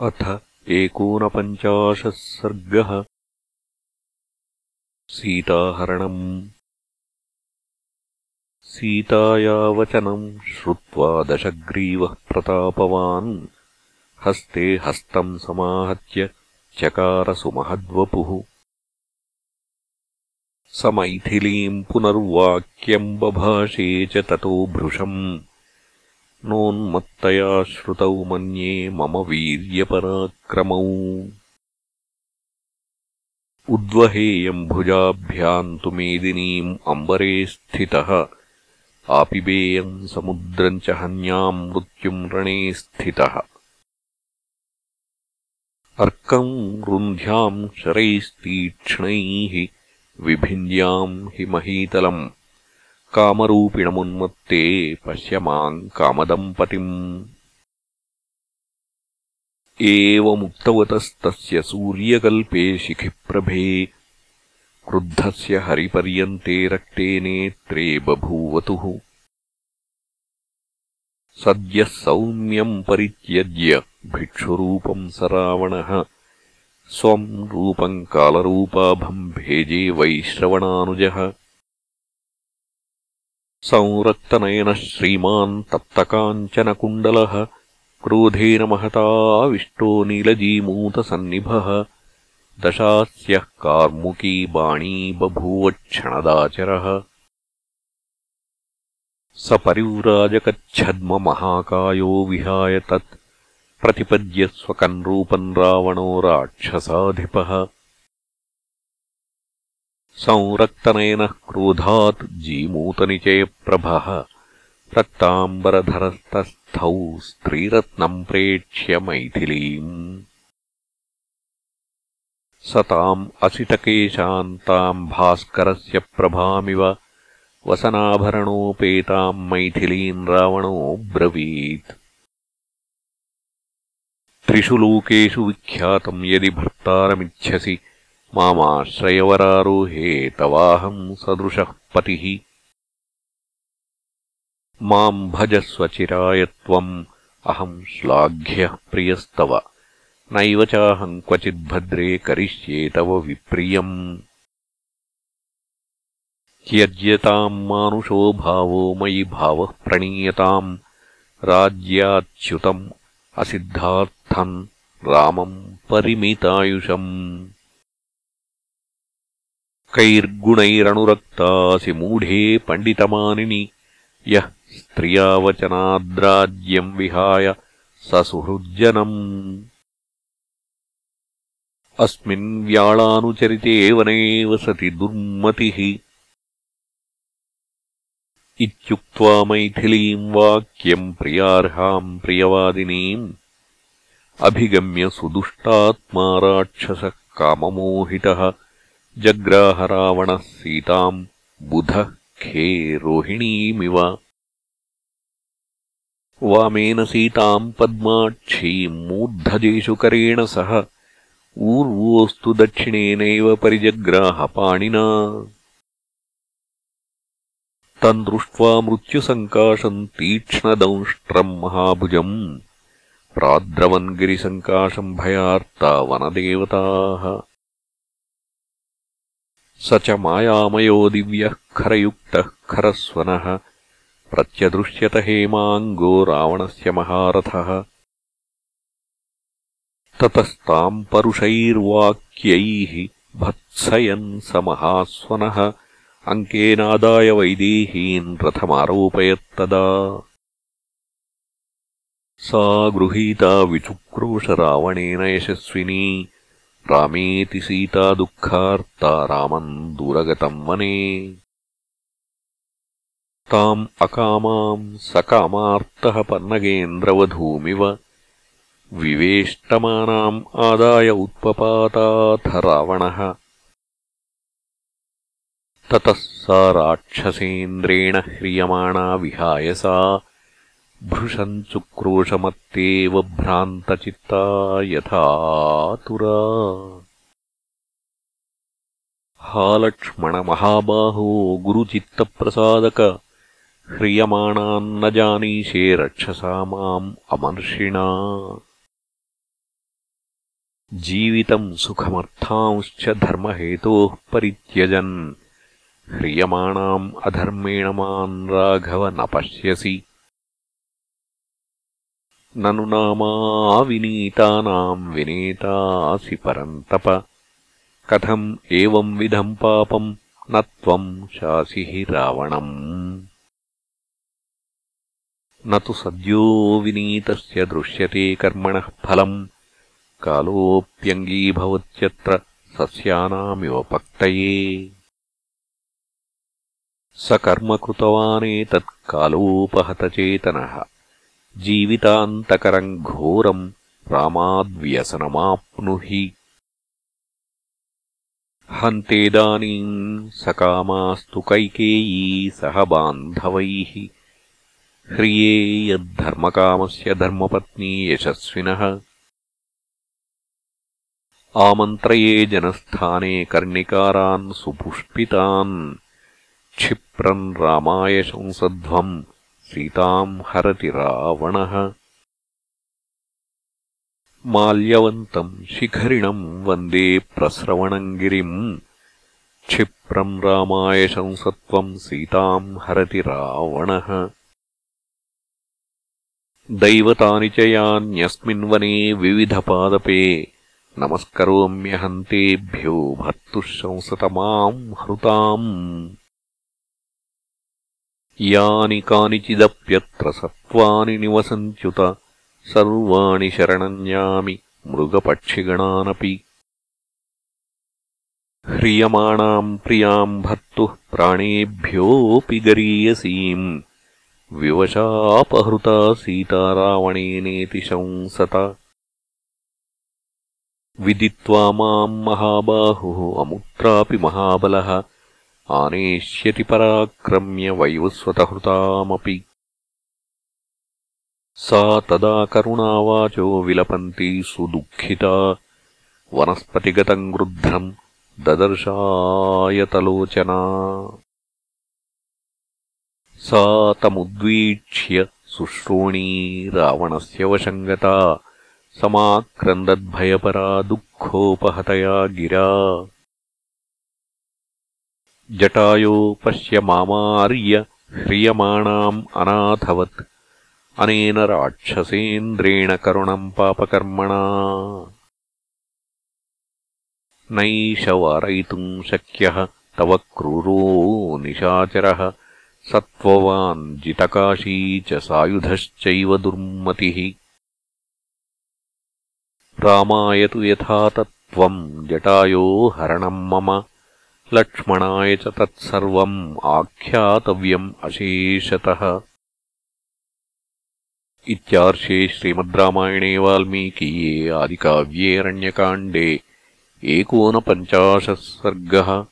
अथ एकोनपञ्चाशः सर्गः। सीताहरणम्। सीतायावचनम् श्रुत्वा दशग्रीवः प्रतापवान्। हस्ते हस्तम् समाहत्य चकारसुमहद्वपुः। स मैथिलीम् पुनर्वाक्यम् बभाषे च ततो भृशम् नोन्मत्तया श्रुतौ मन्ये मम वीर्यपराक्रमौ। उद्वहेयम् भुजाभ्याम् तु मेदिनीम् अम्बरे स्थितः। आपिबेयम् समुद्रम् च हन्याम् मृत्युम् रणे स्थितः। अर्कम् रुन्ध्याम् शरैस्तीक्ष्णैः विभिन्द्याम् हि महीतलम् कामरूपिणमुन्मत्ते पश्य माम् कामदम्पतिम्। एवमुक्तवतस्तस्य सूर्यकल्पे शिखिप्रभे क्रुद्धस्य हरिपर्यन्ते रक्ते नेत्रे बभूवतुः। सद्यः सौम्यम् परित्यज्य भिक्षुरूपम् स रावणः स्वम् रूपम् कालरूपाभम् भेजे वैश्रवणानुजः संरक्तनयनः श्रीमान् तप्तकाञ्चनकुण्डलः क्रोधेन महताविष्टो नीलजीमूतसन्निभः दशास्यः कार्मुकी बाणी बभूवक्षणदाचरः स परिव्राजकच्छद्ममहाकायो विहाय तत् प्रतिपद्य स्वकम् रूपम् रावणो राक्षसाधिपः संरक्तनयनः क्रोधात् जीमूतनिचयप्रभः रक्ताम्बरधरस्तस्थौ स्त्रीरत्नम् प्रेक्ष्य मैथिलीम्। स ताम् असितकेशान्ताम् भास्करस्य प्रभामिव। वसनाभरणोपेताम् मैथिलीम् रावणोऽब्रवीत् त्रिषु लोकेषु विख्यातम् यदि भर्तारमिच्छसि। मामाश्रयवरारोहे तवाहम् सदृशः पतिः। माम् भजस्वचिराय त्वम् अहम् श्लाघ्यः प्रियस्तव। नैव चाहम् क्वचिद्भद्रे करिष्ये तव विप्रियम्। त्यज्यताम् मानुषो भावो मयि भावः प्रणीयताम्। राज्याच्युतम् असिद्धार्थम् रामम् परिमितायुषम् कैर्गुणैरनुरक्तासि मूढे पण्डितमानिनि यः स्त्रियावचनाद्राज्यम् विहाय स सुहृज्जनम् अस्मिन् व्याळानुचरिते वने वसति दुर्मतिः इत्युक्त्वा मैथिलीम् वाक्यम् प्रियार्हाम् प्रियवादिनीम् अभिगम्य सुदुष्टात्मा राक्षसः काममोहितः जग्राहरावणः सीताम् बुधः खे रोहिणीमिव। वामेन सीताम् पद्माक्षीम् मूर्धजेषुकरेण सह। ऊर्वोऽस्तु दक्षिणेनैव परिजग्राहपाणिना। तम् दृष्ट्वा मृत्युसङ्काशम् तीक्ष्णदंष्ट्रम् महाभुजम्। प्राद्रवन् गिरिसङ्काशम् भयार्ता वनदेवताः। स च मायामयो दिव्यः खरयुक्तः खरस्वनः प्रत्यदृश्यत हेमाङ्गो रावणस्य महारथः। ततस्ताम् परुषैर्वाक्यैः भत्सयन् स महास्वनः। अङ्केनादाय वैदेहीन् रथमारोपयत्तदा। सा गृहीता विचुक्रोशरावणेन यशस्विनी रामेति सीता दुःखार्ता रामम् दूरगतम् वने। ताम् अकामाम् सकामार्तः पन्नगेन्द्रवधूमिव विवेष्टमानाम् आदाय उत्पपाताथ रावणः। ततः सा राक्षसेन्द्रेण ह्रियमाणा विहाय सा भृशम् चुक्रोशमत्तेव भ्रान्तचित्ता यथातुरा हा लक्ष्मणमहाबाहो गुरुचित्तप्रसादक ह्रियमाणान्न जानीषे रक्षसा माम् अमर्षिणा। जीवितम् सुखमर्थांश्च धर्महेतोः परित्यजन् ह्रियमाणाम् अधर्मेण माम् राघव न पश्यसि నను నామావినీతానాం వినేతాసి పరంతప. కథం ఏవంవిధం పాపం నత్వం శాసి రావణం. నతు సద్యో వినీతస్య దృశ్యతే కర్మణః ఫలం. కాలోప్యంగీభవత్యత్ర సస్యానామివ పక్తయే సకర్మ కృతవానేతత్కాలోపహతచేతనः जीवितान्तकरम् घोरम् रामाद्व्यसनमाप्नुहि हन्तेदानीम् सकामास्तु कैकेयी सह बान्धवैः ह्रिये यद्धर्मकामस्य धर्मपत्नी यशस्विनः आमन्त्रये जनस्थाने कर्णिकारान् सुपुष्पितान् क्षिप्रम् रामाय शंसध्वम् सीताम् हरति रावणः। माल्यवन्तम् शिखरिणम् वन्दे प्रस्रवणम् गिरिम् क्षिप्रम् रामाय शंसत्वम् सीताम् हरति रावणः। दैवतानि च यान्यस्मिन् वने विविधपादपे नमस्करोम्यहन्तेभ्यो भर्तुः शंसतमाम् हृताम् यानि कानिचिदप्यत्र सत्त्वानि निवसन्त्युत सर्वाणि शरणन्यामि मृगपक्षिगणानपि। ह्रियमाणाम् प्रियाम् भर्तुः प्राणेभ्योऽपि गरीयसीम्। विवशापहृता सीतारावणेनेति शंसत। विदित्वा माम् महाबाहुः अमुत्रापि महाबलः ఆనేష్యతి పరాక్రమ్య వైవస్వతహృతామపి సా తదా కరుణావాచో విలపంతీ సుదుఃఖిత వనస్పతిగతం గృధ్రం దదర్శాయతలోచనా సా తముద్వీక్ష్య శుశ్రోణీ రావణస్య వశంగతా సమాక్రందద్భయపరా దుఃఖోపహతయా గిరా जटायो पश्य मामार्य ह्रियमाणाम् अनाथवत्। अनेन राक्षसेन्द्रेण करुणम् पापकर्मणा। नैष वारयितुम् शक्यः तव क्रूरो निशाचरः। सत्त्ववान् जितकाशी च सायुधश्चैव दुर्मतिः। रामाय तु यथा तत्त्वम् जटायो हरणम् मम लक्ष्मणाय च तत्सर्वम् आख्यातव्यम् अशेषतः। इत्यार्षे श्रीमद्रामायणे वाल्मीकीये आदिकाव्ये अरण्यकाण्डे एकोनपञ्चाशः सर्गः